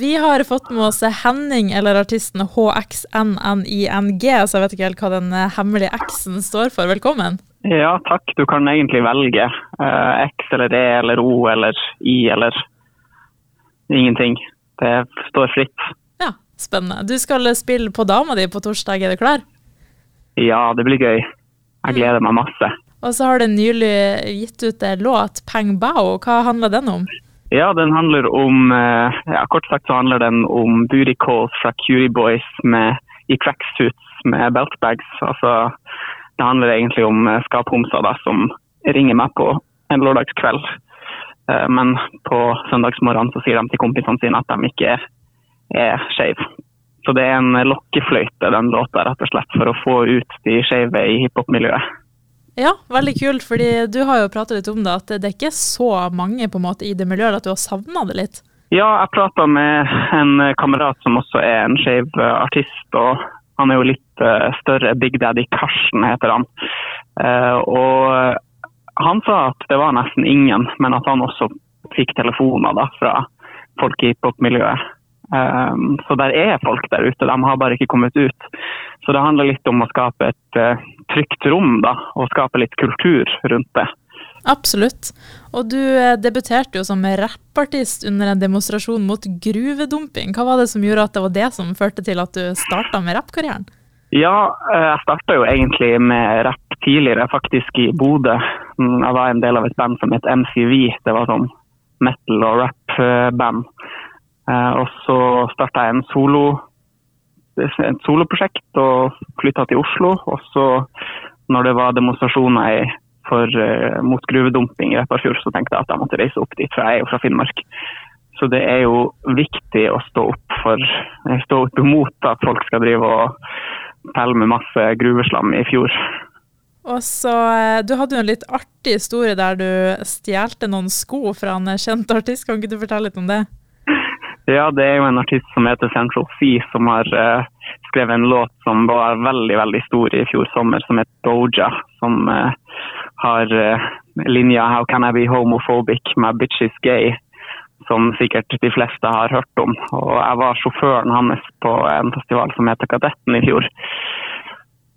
Vi har fått med oss Henning, eller artisten HXNNING, så jeg vet ikke helt hva den hemmelige X-en står for. Velkommen. Ja, takk. Du kan egentlig velge uh, X eller E eller O eller I eller ingenting. Det står fritt. Ja, spennende. Du skal spille på dama di på torsdag, er du klar? Ja, det blir gøy. Jeg gleder meg masse. Og så har du nylig gitt ut en låt, Peng Bao. Hva handler den om? Ja, den handler om eh, ja, Kort sagt så handler den om booty calls fra Curie Boys med, i tracksuits med beltbags. Altså, det handler egentlig om eh, skaphomser som ringer meg på en lørdagskveld. Eh, men på søndagsmorgen så sier de til kompisene sine at de ikke er skeive. Så det er en lokkefløyte, den låta, rett og slett, for å få ut de skeive i hiphop-miljøet. Ja, veldig kult, fordi du har jo pratet litt om det, at det er ikke så mange på en måte i det miljøet at du har savna det litt? Ja, jeg prata med en kamerat som også er en skeiv eh, artist. og Han er jo litt uh, større. Big Daddy Karsten heter han. Uh, og han sa at det var nesten ingen, men at han også fikk telefoner da, fra folk i hiphop-miljøet. Um, så der er folk der ute, de har bare ikke kommet ut. Så det handler litt om å skape et uh, trygt rom, da, og skape litt kultur rundt det. Absolutt. Og du eh, debuterte jo som rappartist under en demonstrasjon mot gruvedumping. Hva var det som gjorde at det var det som førte til at du starta med rappkarrieren? Ja, eh, jeg starta jo egentlig med rapp tidligere, faktisk i Bodø. Mm, jeg var en del av et band som het MCV. Det var sånn metal- og rap-band. Eh, og så starta jeg en solo, et soloprosjekt og flytta til Oslo. Og så, når det var demonstrasjoner for, uh, mot gruvedumping i Repparfjord, så tenkte jeg at jeg måtte reise opp dit, for jeg er jo fra Finnmark. Så det er jo viktig å stå opp for, eh, stå opp imot at folk skal drive og pelle med masse gruveslam i fjor. Og så, Du hadde jo en litt artig historie der du stjelte noen sko fra en kjent artist. Kan ikke du fortelle litt om det? Ja, det er jo en artist som heter Central Sea, som har uh, skrevet en låt som var veldig veldig stor i fjor sommer, som heter Doja. Som uh, har uh, linja 'How can I be homophobic? My bitch is gay'. Som sikkert de fleste har hørt om. Og jeg var sjåføren hans på en festival som heter Kadetten i fjor.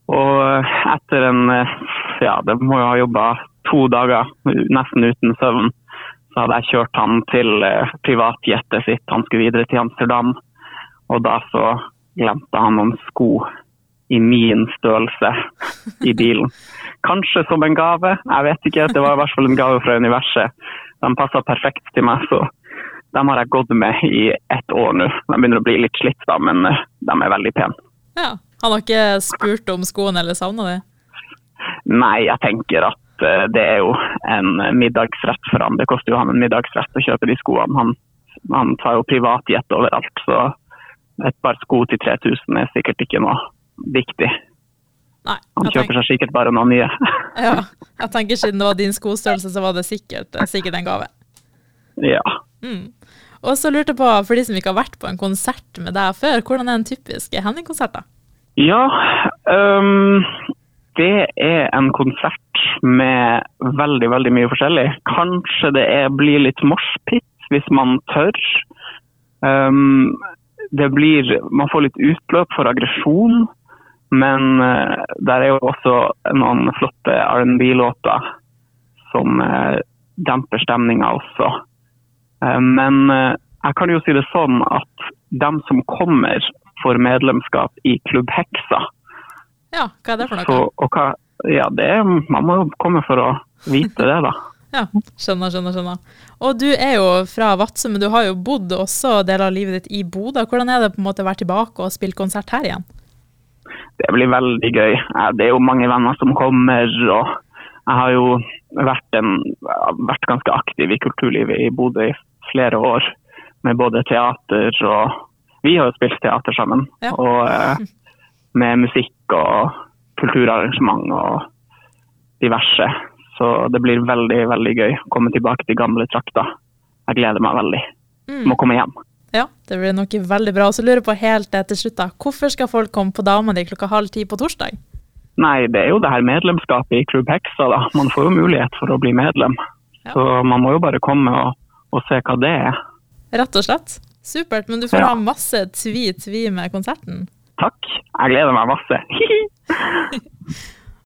Og etter en Ja, det må jo ha jobba to dager, nesten uten søvn så hadde jeg kjørt han til eh, privatjetet sitt. Han skulle videre til Amsterdam. Og da så glemte han noen sko i min størrelse i bilen. Kanskje som en gave, jeg vet ikke. Det var i hvert fall en gave fra universet. De passa perfekt til meg, så dem har jeg gått med i ett år nå. De begynner å bli litt slitt, da, men eh, de er veldig pene. Ja, Han har ikke spurt om skoene eller savna det? Nei, jeg tenker at Eh, det er jo en middagsrett for han. Det koster jo han en middagsrett å kjøpe de skoene. Han, han tar jo privatjet overalt, så et par sko til 3000 er sikkert ikke noe viktig. Nei, han kjøper seg sikkert bare noen nye. ja, jeg tenker siden det var din skostørrelse, så var det sikkert, sikkert en gave. Ja. Mm. Og så lurte jeg på, for de som ikke har vært på en konsert med deg før, hvordan er en typisk Henning-konsert? da? Ja, um, det er en konsert med veldig veldig mye forskjellig. Kanskje det er, blir litt moshpit hvis man tør. Um, det blir, man får litt utløp for aggresjon, men uh, der er jo også noen flotte R&B-låter som uh, demper stemninga også. Uh, men jeg kan jo si det sånn at dem som kommer, får medlemskap i Klubb Heksa. Ja, hva er det for noe? Så, hva, ja, det, man må jo komme for å vite det, da. ja, skjønner, skjønner, skjønner. Og du er jo fra Vadsø, men du har jo bodd også deler av livet ditt i Bodø. Hvordan er det på en måte å være tilbake og spille konsert her igjen? Det blir veldig gøy. Det er jo mange venner som kommer. og Jeg har jo vært, en, vært ganske aktiv i kulturlivet i Bodø i flere år. Med både teater og Vi har jo spilt teater sammen. Ja. Og eh, med musikk og kulturarrangement og diverse. Så det blir veldig veldig gøy å komme tilbake til gamle trakter. Jeg gleder meg veldig. Mm. Må komme hjem. Ja, det blir nok veldig bra. Og så lurer jeg på helt til slutt, da. Hvorfor skal folk komme på Dama di klokka halv ti på torsdag? Nei, det er jo det her medlemskapet i Klubb Heksa, da. Man får jo mulighet for å bli medlem. Ja. Så man må jo bare komme og, og se hva det er. Rett og slett. Supert. Men du får Ja. ha masse tvi-tvi med konserten. Takk. Jeg gleder meg masse.